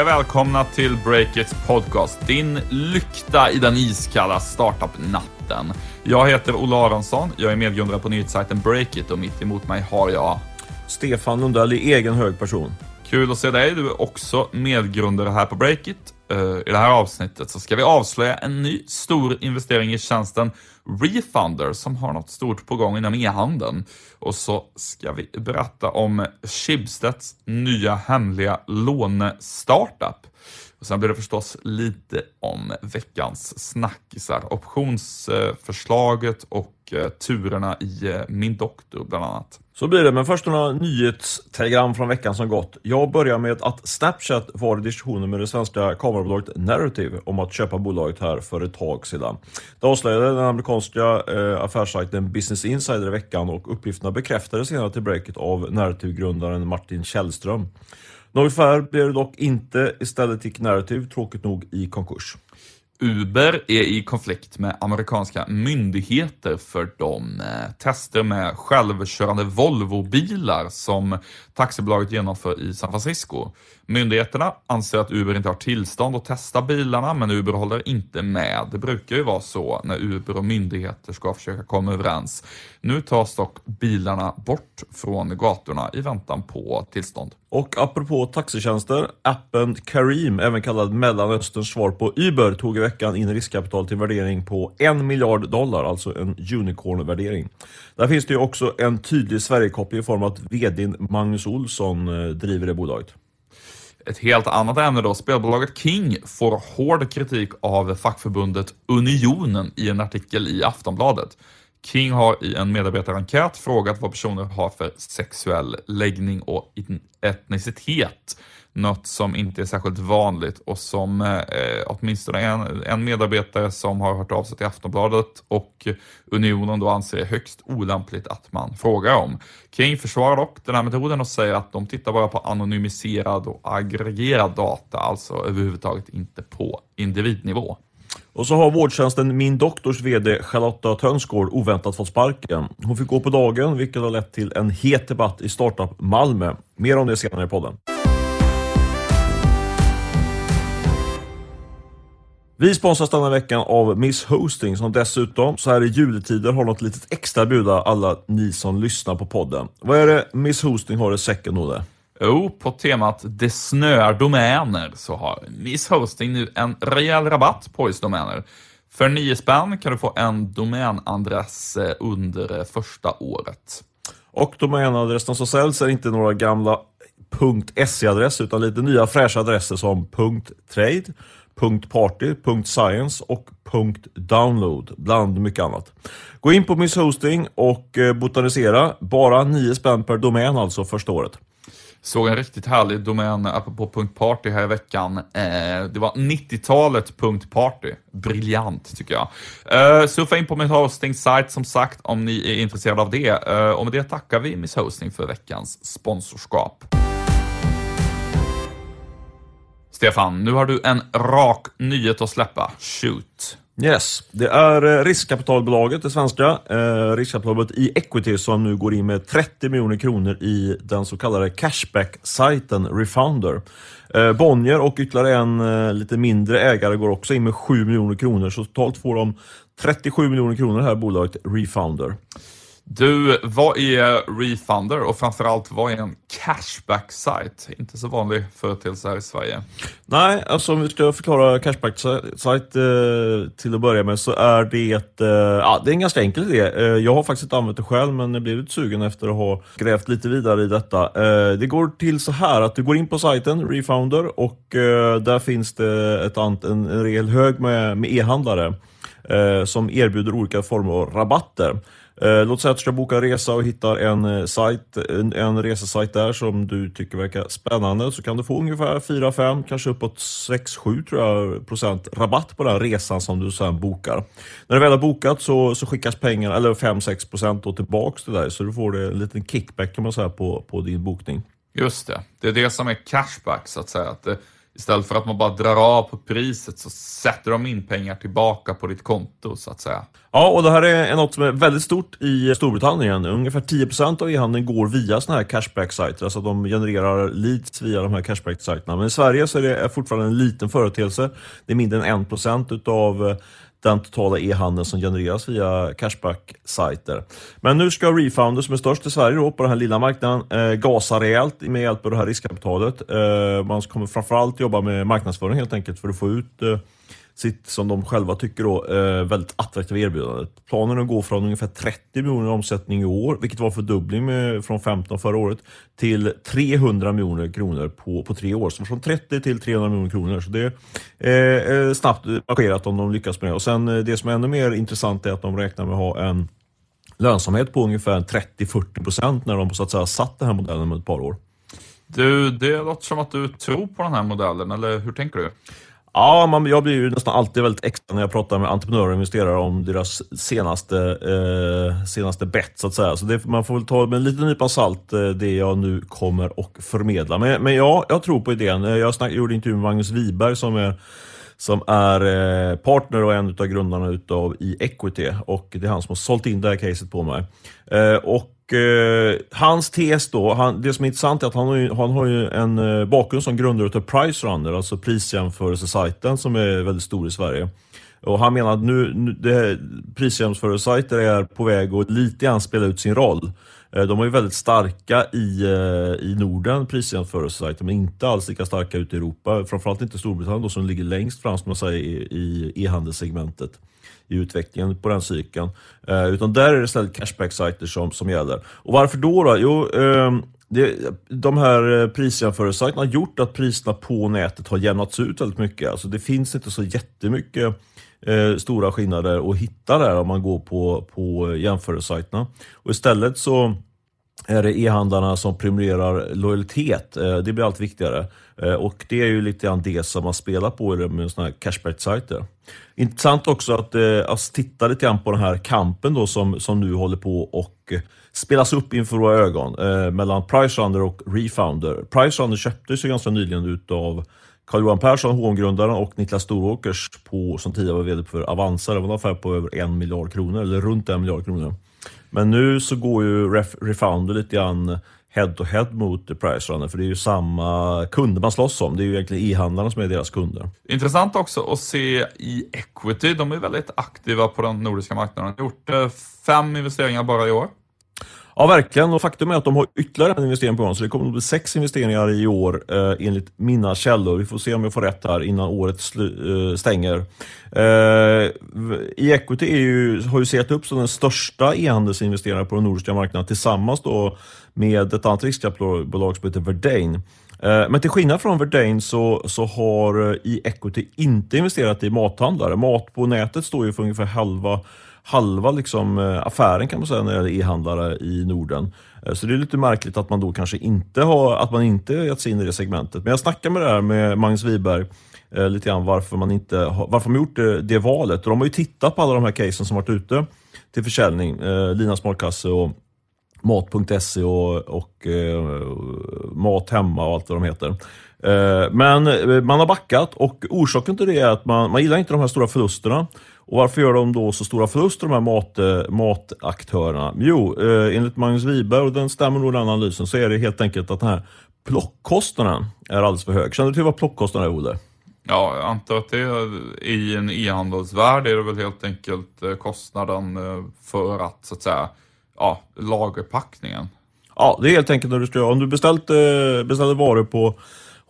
Och välkomna till Breakits podcast, din lykta i den iskalla startup-natten. Jag heter Olle Aronsson, jag är medgrundare på nyhetssajten Breakit och mitt emot mig har jag Stefan Lundell i egen hög person. Kul att se dig, du är också medgrundare här på Breakit. Uh, I det här avsnittet så ska vi avslöja en ny stor investering i tjänsten Refunder som har något stort på gång inom e-handeln. Och så ska vi berätta om Schibsteds nya hemliga lånestartup. Och sen blir det förstås lite om veckans snackisar, optionsförslaget och och eh, turerna i eh, Min Doktor bland annat. Så blir det, men först några nyhetstelegram från veckan som gått. Jag börjar med att Snapchat var i diskussioner med det svenska kamerabolaget Narrative om att köpa bolaget här för ett tag sedan. Det avslöjade den amerikanska eh, affärssajten Business Insider i veckan och uppgifterna bekräftades senare till breaket av Narrative-grundaren Martin Källström. Något färre blev det dock inte. Istället gick Narrative tråkigt nog i konkurs. Uber är i konflikt med amerikanska myndigheter för de eh, tester med självkörande Volvo-bilar som taxibolaget genomför i San Francisco. Myndigheterna anser att Uber inte har tillstånd att testa bilarna, men Uber håller inte med. Det brukar ju vara så när Uber och myndigheter ska försöka komma överens. Nu tas dock bilarna bort från gatorna i väntan på tillstånd. Och apropå taxitjänster, appen Kareem, även kallad Mellanösterns svar på Uber, tog i veckan in riskkapital till värdering på en miljard dollar, alltså en unicorn-värdering. Där finns det ju också en tydlig Sverigekoppling i form av att vdn Magnus Olsson eh, driver det bolaget. Ett helt annat ämne då. Spelbolaget King får hård kritik av fackförbundet Unionen i en artikel i Aftonbladet. King har i en medarbetarenkät frågat vad personer har för sexuell läggning och etnicitet något som inte är särskilt vanligt och som eh, åtminstone en, en medarbetare som har hört av sig till Aftonbladet och Unionen då anser är högst olämpligt att man frågar om. King försvarar dock den här metoden och säger att de tittar bara på anonymiserad och aggregerad data, alltså överhuvudtaget inte på individnivå. Och så har vårdtjänsten Min Doktors VD Charlotta Tönsgård oväntat fått sparken. Hon fick gå på dagen, vilket har lett till en het debatt i Startup Malmö. Mer om det senare i podden. Vi sponsras denna veckan av Miss Hosting som dessutom så här i juletider har något litet extra att bjuda alla ni som lyssnar på podden. Vad är det Miss Hosting har i säcken Olle? Jo, på temat Det snöar domäner så har Miss Hosting nu en rejäl rabatt på just domäner. För 9 spänn kan du få en domänadress eh, under eh, första året. Och domänadressen som säljs är inte några gamla .se-adresser utan lite nya fräscha adresser som .trade, .party, .science och .download bland mycket annat. Gå in på Miss Hosting och eh, botanisera. Bara 9 spänn per domän alltså första året. Såg en riktigt härlig domän apropå .party här i veckan. Eh, det var 90-talet.party. Briljant tycker jag. Eh, surfa in på min Hosting sajt som sagt om ni är intresserade av det. Eh, och med det tackar vi Miss Hosting för veckans sponsorskap. Stefan, nu har du en rak nyhet att släppa. Shoot! Yes, det är eh, riskkapitalbolaget, det svenska eh, riskkapitalbolaget i Equity som nu går in med 30 miljoner kronor i den så kallade cashback-sajten Refounder. Eh, Bonnier och ytterligare en eh, lite mindre ägare går också in med 7 miljoner kronor, så totalt får de 37 miljoner kronor här bolaget Refounder. Du, vad är Refunder och framförallt vad är en cashback-sajt? Inte så vanlig företeelse här i Sverige. Nej, alltså om vi ska förklara cashback-sajt eh, till att börja med så är det, eh, ja, det är en ganska enkel idé. Eh, jag har faktiskt inte använt det själv men jag blev lite sugen efter att ha grävt lite vidare i detta. Eh, det går till så här att du går in på sajten Refounder och eh, där finns det ett ant, en, en rejäl hög med, med e-handlare eh, som erbjuder olika former av rabatter. Eh, låt säga att du ska boka en resa och hittar en, eh, sajt, en, en resesajt där som du tycker verkar spännande så kan du få ungefär 4-5, kanske uppåt 6-7 tror jag, procent rabatt på den resan som du sen bokar. När du väl har bokat så, så skickas pengarna, eller 5-6 procent tillbaks till dig så du får en liten kickback kan man säga på, på din bokning. Just det, det är det som är cashback så att säga. Att det, Istället för att man bara drar av på priset så sätter de in pengar tillbaka på ditt konto så att säga. Ja, och det här är något som är väldigt stort i Storbritannien. Ungefär 10% av e-handeln går via sådana här cashback-sajter, alltså de genererar leads via de här cashback-sajterna. Men i Sverige så är det fortfarande en liten företeelse. Det är mindre än 1% utav eh, den totala e-handeln som genereras via Cashback-sajter. Men nu ska Refounder, som är störst i Sverige då, på den här lilla marknaden, eh, gasa rejält med hjälp av det här riskkapitalet. Eh, man kommer framförallt jobba med marknadsföring helt enkelt för att få ut eh, sitt, som de själva tycker, då, eh, väldigt attraktiva erbjudande. Planen är att gå från ungefär 30 miljoner i omsättning i år, vilket var en fördubbling med, från 15 förra året, till 300 miljoner kronor på, på tre år. Så från 30 till 300 miljoner kronor. Så det är eh, snabbt marscherat om de lyckas med det. Och sen eh, det som är ännu mer intressant är att de räknar med att ha en lönsamhet på ungefär 30-40 procent när de så att säga satt den här modellen med ett par år. Du, det låter som att du tror på den här modellen, eller hur tänker du? Ja, man, jag blir ju nästan alltid väldigt extra när jag pratar med entreprenörer och investerare om deras senaste, eh, senaste bett, så att säga. Så det, man får väl ta med en liten nypa salt eh, det jag nu kommer och förmedla. Men, men ja, jag tror på idén. Eh, jag snack, gjorde intervju med Magnus Wiberg som är som är eh, partner och en av grundarna utav e-equity och det är han som har sålt in det här caset på mig. Eh, och eh, hans tes då, han, det som är intressant är att han har ju, han har ju en bakgrund som grundare av Pricerunner, alltså prisjämförelsesajten som är väldigt stor i Sverige. Och han menar att nu, nu det, prisjämförelsesajter är på väg att lite grann spela ut sin roll. Eh, de är ju väldigt starka i, eh, i Norden, prisjämförelsesajter, men inte alls lika starka ute i Europa. Framförallt inte Storbritannien då, som ligger längst fram som man säger, i e-handelssegmentet i utvecklingen på den cykeln. Eh, utan där är det istället cashback-sajter som, som gäller. Och varför då? då? Jo, eh, det, de här eh, prisjämförelsesajterna har gjort att priserna på nätet har jämnats ut väldigt mycket. Alltså det finns inte så jättemycket eh, stora skillnader att hitta där om man går på, på jämförelsesajterna. Och istället så är det e-handlarna som premierar lojalitet. Eh, det blir allt viktigare. Eh, och det är ju lite grann det som man spelar på med sådana här cashback-sajter. Intressant också att, eh, att titta lite grann på den här kampen då som, som nu håller på och spelas upp inför våra ögon eh, mellan Pricerunner och Refounder. Pricerunner köptes ju ganska nyligen utav Carl-Johan Persson, H&M-grundaren och Niklas Storåkers på, som tidigare var VD för Avanza. Det var en affär på över en miljard kronor, eller runt en miljard kronor. Men nu så går ju Ref, Refounder lite grann head to head mot Pricerunner, för det är ju samma kunder man slåss om. Det är ju egentligen e-handlarna som är deras kunder. Intressant också att se i Equity. De är väldigt aktiva på den nordiska marknaden. De har gjort eh, fem investeringar bara i år. Ja, verkligen. Och faktum är att de har ytterligare en investering på gång, så det kommer att bli sex investeringar i år eh, enligt mina källor. Vi får se om jag får rätt här innan året eh, stänger. Eh, E-equity ju, har ju sett upp som den största e-handelsinvesteraren på den nordiska marknaden tillsammans då med ett annat riskkapitalbolag som heter Verdane. Eh, men till skillnad från Verdane så, så har eh, e-equity inte investerat i mathandlare. Mat på nätet står ju för ungefär halva halva liksom, eh, affären kan man säga när det gäller e-handlare i Norden. Eh, så det är lite märkligt att man då kanske inte har att man inte gett sig in i det segmentet. Men jag snackade med det här med Magnus Wiberg eh, lite grann varför man inte har, varför man gjort det, det valet. Och de har ju tittat på alla de här casen som varit ute till försäljning. Lina Smartkasse och Mat.se och, och eh, Mat Hemma och allt vad de heter. Eh, men man har backat och orsaken till det är att man, man gillar inte de här stora förlusterna. Och Varför gör de då så stora förluster, de här mat, eh, mataktörerna? Jo, eh, enligt Magnus Wiberg, och den stämmer nog den analysen, så är det helt enkelt att den här plockkostnaden är alldeles för hög. Känner du till vad plockkostnaden är, Olle? Ja, jag antar att det är, i en e-handelsvärld är det väl helt enkelt eh, kostnaden för att, så att säga, ja, lagerpackningen. Ja, det är helt enkelt när du ska, om du beställt, beställer varor på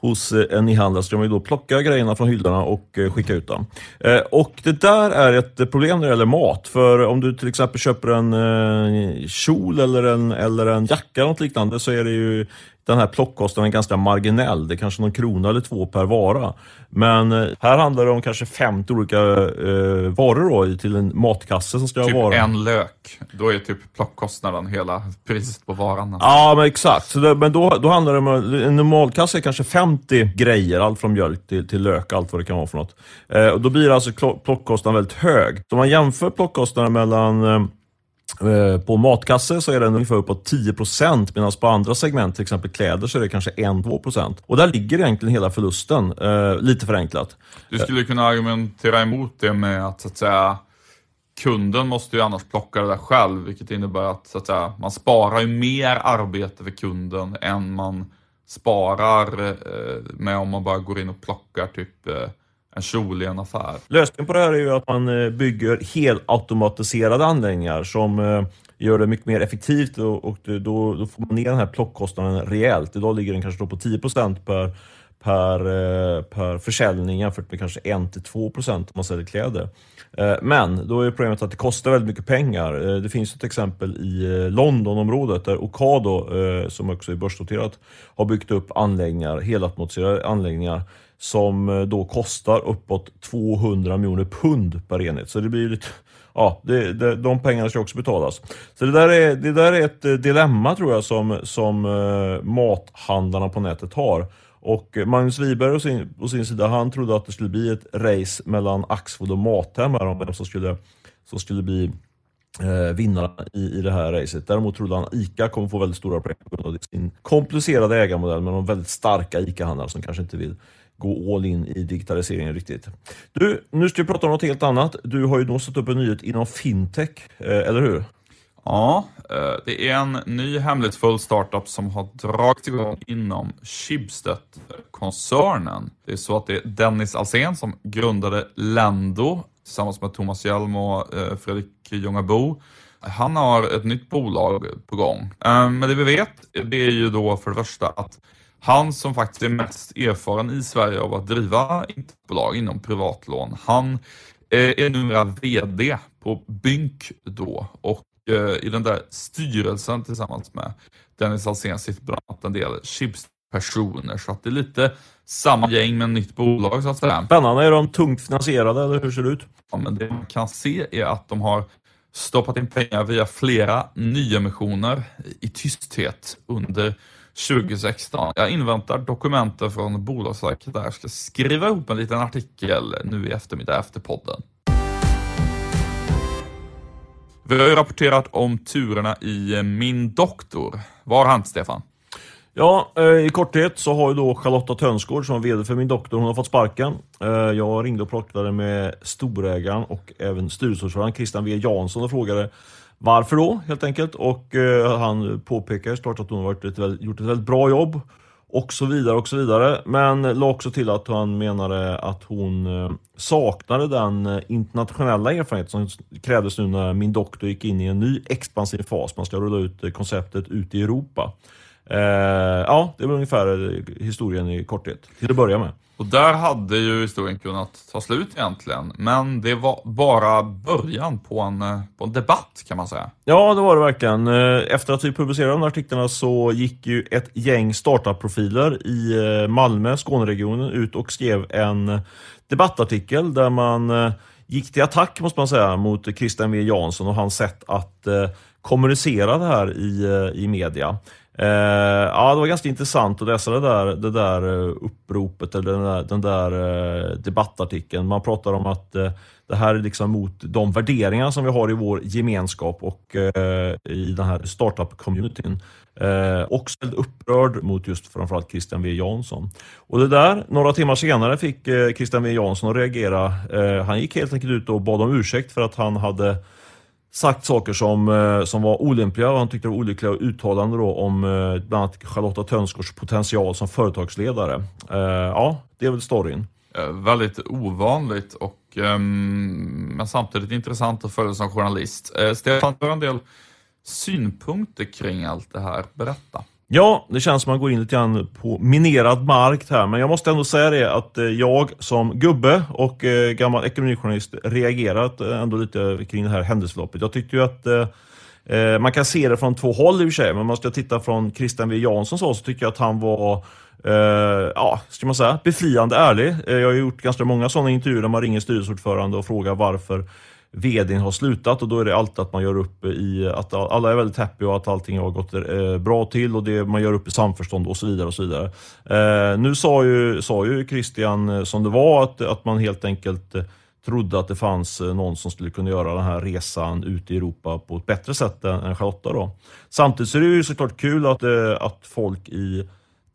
hos eh, en e-handlare så kan man ju då plocka grejerna från hyllorna och eh, skicka ut dem. Eh, och det där är ett problem när det gäller mat. För om du till exempel köper en kjol eller en, eller en jacka eller något liknande så är det ju den här plockkostnaden ganska marginell. Det är kanske någon krona eller två per vara. Men eh, här handlar det om kanske 50 olika eh, varor då, till en matkasse som ska typ vara... en lök. Då är typ plockkostnaden hela priset på varan. Ja, men exakt. Det, men då, då handlar det om en normalkasse är kanske 50 grejer. Allt från mjölk till, till lök, allt vad det kan vara för något. Eh, och då blir alltså plockkostnaden väldigt hög. Så om man jämför plockkostnaden mellan Eh, Eh, på matkasse så är den ungefär uppåt 10 procent medan på andra segment, till exempel kläder, så är det kanske 1-2 procent. Och där ligger egentligen hela förlusten, eh, lite förenklat. Du skulle kunna argumentera emot det med att, så att säga, kunden måste ju annars plocka det där själv, vilket innebär att, så att säga, man sparar ju mer arbete för kunden än man sparar eh, med om man bara går in och plockar typ en kjol i en affär. Lösningen på det här är ju att man eh, bygger helautomatiserade anläggningar som eh, gör det mycket mer effektivt och, och då, då, får man ner den här plockkostnaden rejält. Idag ligger den kanske på 10 per, per, eh, per försäljning jämfört med kanske 1-2 om man säljer kläder. Men då är problemet att det kostar väldigt mycket pengar. Det finns ett exempel i Londonområdet där Ocado, som också är börsnoterat, har byggt upp anläggningar, helautomatiserade anläggningar som eh, då kostar uppåt 200 miljoner pund per enhet. Så det blir lite, ja, det, det, de pengarna ska också betalas. Så det där är, det där är ett eh, dilemma tror jag som, som eh, mathandlarna på nätet har. Och Magnus Wiberg å sin, å sin sida, han trodde att det skulle bli ett race mellan Axfood och Mathem om vem som skulle, som skulle bli eh, vinnarna i, i det här racet. Däremot trodde han att ICA kommer få väldigt stora pengar på grund av sin komplicerade ägarmodell med de väldigt starka ICA-handlare som kanske inte vill gå all in i digitaliseringen riktigt. Du, nu ska vi prata om något helt annat. Du har ju då satt upp en nyhet inom fintech, eh, eller hur? Ja, eh, det är en ny hemlighetsfull startup som har dragit igång inom Schibsted-koncernen. Det är så att det är Dennis Alsen som grundade Lendo tillsammans med Thomas Hjelm och eh, Fredrik Ljungabo. Han har ett nytt bolag på gång. Men det vi vet, det är ju då för det första att han som faktiskt är mest erfaren i Sverige av att driva internetbolag inom privatlån, han eh, är numera VD på Bynk då och eh, i den där styrelsen tillsammans med Dennis Alsén sitter bland annat en del chips-personer så att det är lite samma gäng med nytt bolag så att säga. Spännande, är de tungt finansierade eller hur ser det ut? Ja, men det man kan se är att de har stoppat in pengar via flera nyemissioner i tysthet under 2016. Jag inväntar dokumenten från Bolagsverket där jag ska skriva ihop en liten artikel nu i eftermiddag efter podden. Vi har ju rapporterat om turerna i eh, Min doktor. Vad har hänt, Stefan? Ja, eh, i korthet så har ju då Charlotta Tönsgård som är VD för Min doktor, hon har fått sparken. Eh, jag ringde och pratade med storägaren och även styrelseordföranden Christian W Jansson och frågade varför då, helt enkelt. Och eh, han påpekar såklart att hon har ett, gjort ett väldigt bra jobb och så vidare och så vidare. Men la också till att han menade att hon eh, saknade den eh, internationella erfarenhet som krävdes nu när min doktor gick in i en ny expansiv fas. Man ska rulla ut eh, konceptet ut i Europa. Eh, ja, det var ungefär historien i korthet, till att börja med. Och där hade ju historien kunnat ta slut egentligen. Men det var bara början på en, eh, på en debatt kan man säga. Ja, det var det verkligen. Eh, efter att typ vi publicerade de här artiklarna så gick ju ett gäng startup-profiler i eh, Malmö, Skåneregionen, ut och skrev en debattartikel där man gick till attack, måste man säga, mot Christian W Jansson och hans sätt att kommunicera det här i, i media. Eh, ja, det var ganska intressant att läsa det där, det där eh, uppropet eller den där, den där eh, debattartikeln. Man pratar om att eh, det här är liksom mot de värderingar som vi har i vår gemenskap och eh, i den här startup-communityn. Eh, Också väldigt upprörd mot just framförallt Christian W Jansson. Och det där, några timmar senare fick Christian W Jansson att reagera. han gick helt enkelt ut och bad om ursäkt för att han hade sagt saker som, eh, som var olämpliga och han tyckte det var olyckliga uttalanden då om eh, bland annat Charlotta Tönsgårds potential som företagsledare. Eh, ja, det är väl storyn. Väldigt ovanligt och ehm, men samtidigt intressant att följa som journalist. Stefan, du har en del synpunkter kring allt det här. Berätta. Ja, det känns som att man går in lite grann på minerad mark här, men jag måste ändå säga det att eh, jag som gubbe och eh, gammal ekonomijournalist reagerat eh, ändå lite kring det här händelseförloppet. Jag tyckte ju att eh, man kan se det från två håll i och för sig, men om man ska titta från Christian W Jansson så, så tycker jag att han var Uh, ja, ska man säga, befriande ärlig. Uh, jag har gjort ganska många sådana intervjuer där man ringer styrelseordförande och frågar varför vdn har slutat och då är det alltid att man gör upp i att alla är väldigt happy och att allting har gått eh, bra till och det, man gör upp i samförstånd och så vidare. och så vidare. Eh, nu sa ju, sa ju Christian eh, som det var att, att man helt enkelt eh, trodde att det fanns någon som skulle kunna göra den här resan ut i Europa på ett bättre sätt än Charlotta. Då. Samtidigt så är det ju såklart kul att, att folk i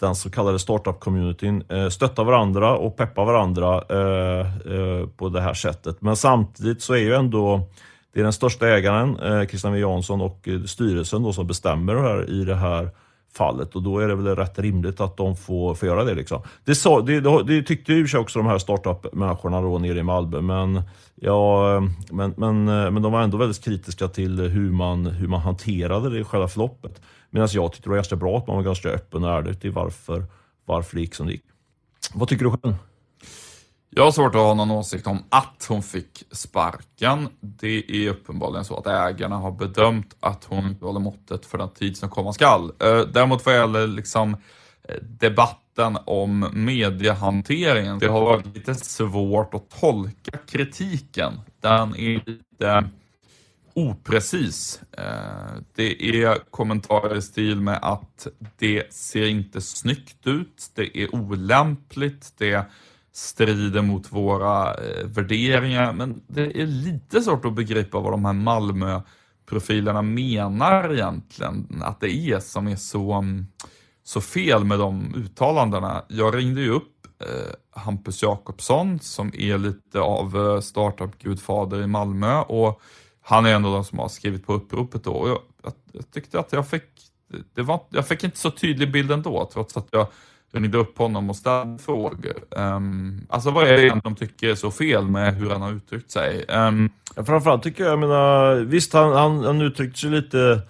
den så kallade startup-communityn eh, stöttar varandra och peppar varandra eh, eh, på det här sättet. Men samtidigt så är ju ändå det är den största ägaren, Christian W Jansson och styrelsen då, som bestämmer det här, i det här fallet och då är det väl rätt rimligt att de får, får göra det. Liksom. Det, sa, det, det, det tyckte ju också de här startup-människorna då nere i Malmö, men, ja, men, men, men de var ändå väldigt kritiska till hur man, hur man hanterade det i själva förloppet. Medan jag tyckte det var ganska bra att man var ganska öppen och ärlig till varför, varför det gick som det gick. Vad tycker du själv? Jag har svårt att ha någon åsikt om att hon fick sparken. Det är uppenbarligen så att ägarna har bedömt att hon inte håller måttet för den tid som komma skall. Eh, däremot vad gäller liksom eh, debatten om mediehanteringen, det har varit lite svårt att tolka kritiken. Den är lite oprecis. Eh, det är kommentarer i stil med att det ser inte snyggt ut, det är olämpligt, det strider mot våra eh, värderingar. Men det är lite svårt att begripa vad de här Malmö-profilerna menar egentligen. Att det är som är så, mm, så fel med de uttalandena. Jag ringde ju upp eh, Hampus Jakobsson som är lite av startup-gudfader i Malmö och han är en av de som har skrivit på uppropet då. Och jag, jag, jag tyckte att jag fick, det var, jag fick inte så tydlig bild ändå trots att jag ringde upp honom och ställde frågor. Um, alltså vad är det egentligen de tycker är så fel med hur han har uttryckt sig? Um, ja, framförallt tycker jag, jag menar, visst han, han, han uttryckte sig lite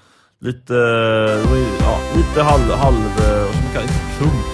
lite, ja, lite halv, halv inte tungt är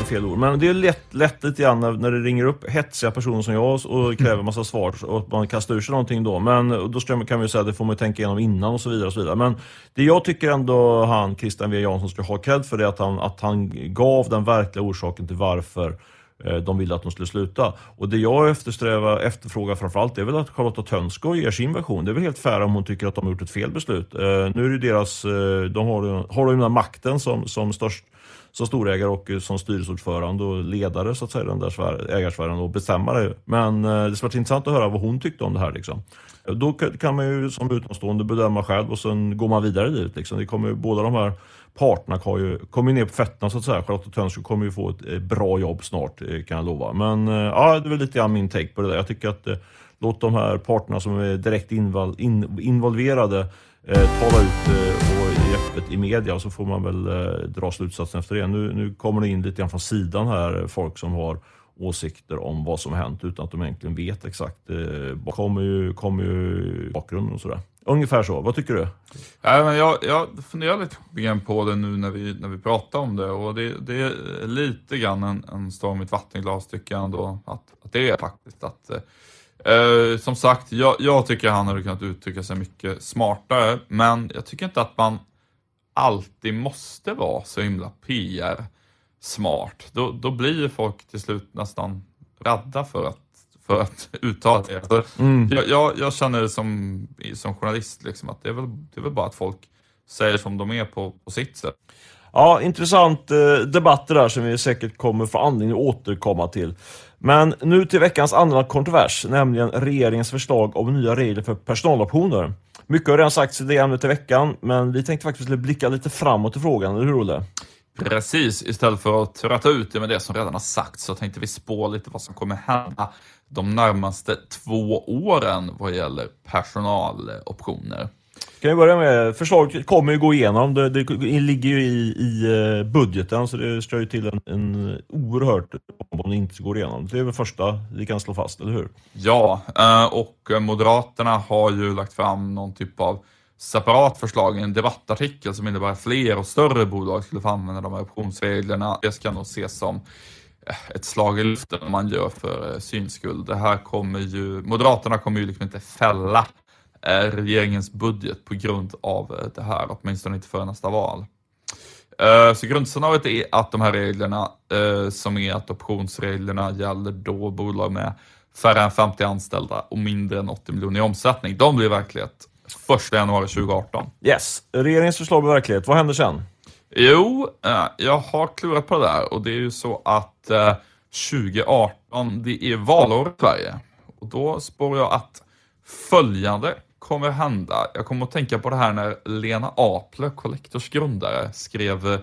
fel ord, men det är lätt, lätt lite grann när, när det ringer upp hetsiga personer som jag och kräver massa svar och man kastar ur sig någonting då. Men då kan vi säga att det får man tänka igenom innan och så vidare. och så vidare. Men det jag tycker ändå han, Christian W Jansson, ska ha cred för det att han, att han gav den verkliga orsaken till varför eh, de ville att de skulle sluta. Och det jag eftersträvar, efterfrågar framförallt är väl att Charlotta Tönsko ger sin version. Det är väl helt fair om hon tycker att de har gjort ett fel beslut. Eh, nu är det deras, eh, de har, har den här makten som, som störst som storägare och som styrelseordförande och ledare så att säga, den där ägarsfären och bestämma det. Men eh, det skulle vara intressant att höra vad hon tyckte om det här. Liksom. Då kan man ju som utomstående bedöma själv och sen går man vidare dit. Liksom. Det kommer ju, båda de här parterna kommer ju, kommer ner på fötterna så att säga. Charlotte Tönsson kommer ju få ett eh, bra jobb snart eh, kan jag lova. Men ja, det är väl lite grann min take på det där. Jag tycker att låt de här parterna som är direkt invol in, involverade eh, tala ut eh, och öppet i media och så får man väl eh, dra slutsatsen efter det. Nu, nu kommer det in lite grann från sidan här eh, folk som har åsikter om vad som hänt utan att de egentligen vet exakt. Eh, kommer ju, kommer ju bakgrunden och sådär. Ungefär så. Vad tycker du? Ja, men jag, jag funderar lite grann på det nu när vi, när vi pratar om det och det, det är lite grann en, en storm i ett vattenglas tycker jag ändå att, att det är faktiskt. att eh, eh Som sagt, jag, jag tycker han hade kunnat uttrycka sig mycket smartare men jag tycker inte att man alltid måste vara så himla PR smart. Då, då blir folk till slut nästan rädda för att för att uttala det. Alltså, mm. jag, jag, jag, känner det som, som journalist liksom, att det är, väl, det är väl bara att folk säger som de är på, på sitt sätt. Ja, intressant eh, debatt det där som vi säkert kommer få anledning att återkomma till. Men nu till veckans andra kontrovers, nämligen regeringens förslag om nya regler för personaloptioner. Mycket har redan sagts i det ämnet i veckan, men vi tänkte faktiskt blicka lite framåt i frågan, eller hur Olle? Precis, istället för att trötta ut det med det som redan har sagts så tänkte vi spå lite vad som kommer hända de närmaste två åren vad gäller personaloptioner. Kan vi börja med, förslaget kommer ju gå igenom, det, det ligger ju i, i eh, budgeten så det ska ju till en, en oerhört om det inte går igenom. Det är väl första vi kan slå fast, eller hur? Ja, eh, och Moderaterna har ju lagt fram någon typ av separat förslag i en debattartikel som innebär att fler och större bolag skulle få använda de här optionsreglerna. Det ska nog ses som eh, ett slag i luften man gör för syns skull. Det här kommer ju, Moderaterna kommer ju liksom inte fälla regeringens budget på grund av eh, det här, åtminstone inte för nästa val. Så grundscenariot är att de här reglerna, som är att optionsreglerna gäller då bolag med färre än 50 anställda och mindre än 80 miljoner i omsättning, de blir verklighet 1 januari 2018. Yes, regeringens förslag blir verklighet. Vad händer sen? Jo, eh, jag har klurat på det där och det är ju så att 2018, eh, det är valår i Sverige. Och då spår jag att följande kommer hända. Jag kommer att tänka på det här när Lena Aple, Collectors grundare, skrev eh,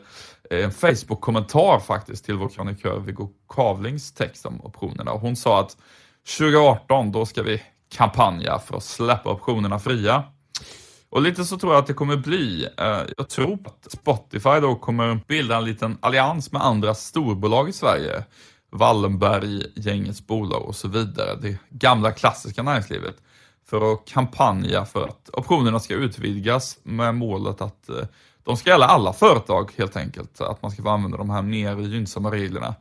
en Facebook-kommentar faktiskt till vår krönikör Viggo Kavlings text om optionerna. Hon sa att 2018, då ska vi kampanja för att släppa optionerna fria. Och lite så tror jag att det kommer bli. Eh, jag tror att Spotify då kommer bilda en liten allians med andra storbolag i Sverige. Wallenberg, gängets bolag och så vidare. Det gamla klassiska näringslivet. För att kampanja för att optionerna ska utvidgas med målet att eh, de ska gälla alla företag helt enkelt. Att man ska få använda de här mer gynnsamma reglerna.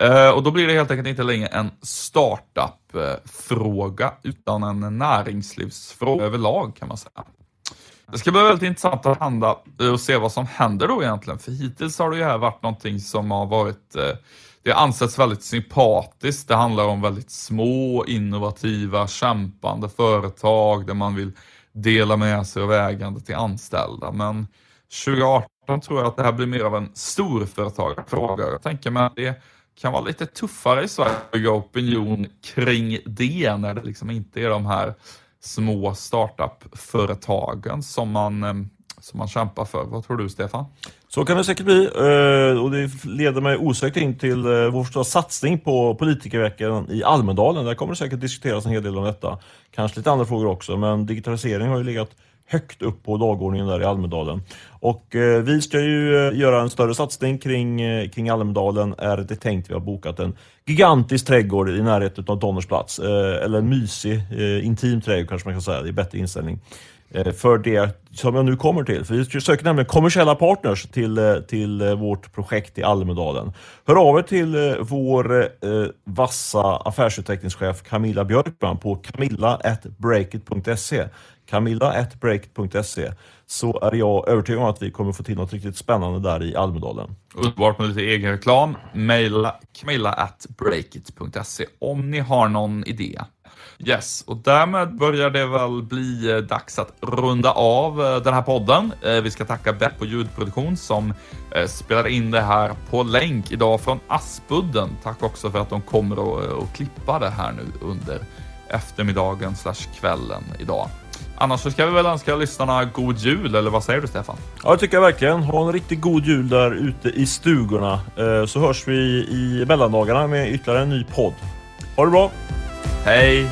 Eh, och då blir det helt enkelt inte längre en startup-fråga utan en näringslivsfråga överlag kan man säga. Det ska bli väldigt intressant att handla och se vad som händer då egentligen. För hittills har det ju här varit någonting som har varit eh, det anses väldigt sympatiskt. Det handlar om väldigt små, innovativa, kämpande företag där man vill dela med sig av ägande till anställda. Men 2018 tror jag att det här blir mer av en storföretagarfråga. Jag tänker mig att det kan vara lite tuffare i Sverige att bygga opinion kring det när det liksom inte är de här små startup-företagen som man, eh, som man kämpar för. Vad tror du Stefan? Så kan det säkert bli eh, och det leder mig osökt in till eh, vår stora satsning på politikerveckan i Almedalen. Där kommer det säkert diskuteras en hel del om detta. Kanske lite andra frågor också, men digitalisering har ju legat högt upp på dagordningen där i Almedalen. Och eh, vi ska ju eh, göra en större satsning kring, eh, kring Almedalen är det tänkt. Vi har bokat en gigantisk trädgård i närheten av Donnersplats. plats. eller en mysig, intim trädgård kanske man kan säga, det är bättre inställning. Eh, för det som jag nu kommer till. För vi söker nämligen kommersiella partners till, eh, till eh, vårt projekt i Almedalen. Hör av er till vår eh, vassa affärsutvecklingschef Camilla Björkman på camilla.breakit.se camilla.breakit.se så är jag övertygad om att vi kommer få till något riktigt spännande där i Almedalen. Underbart med lite egen reklam. Maila camilla.breakit.se om ni har någon idé. Yes, och därmed börjar det väl bli eh, dags att runda av eh, den här podden. Eh, vi ska tacka Beppo ljudproduktion som spelar in det här på länk idag från Aspudden. Tack också för att de kommer att klippa det här nu under eftermiddagen slash kvällen idag. Annars så ska vi väl önska lyssnarna god jul, eller vad säger du Stefan? Ja, det tycker jag verkligen. Ha en riktigt god jul där ute i stugorna. Så hörs vi i mellandagarna med ytterligare en ny podd. Ha det bra! Hej!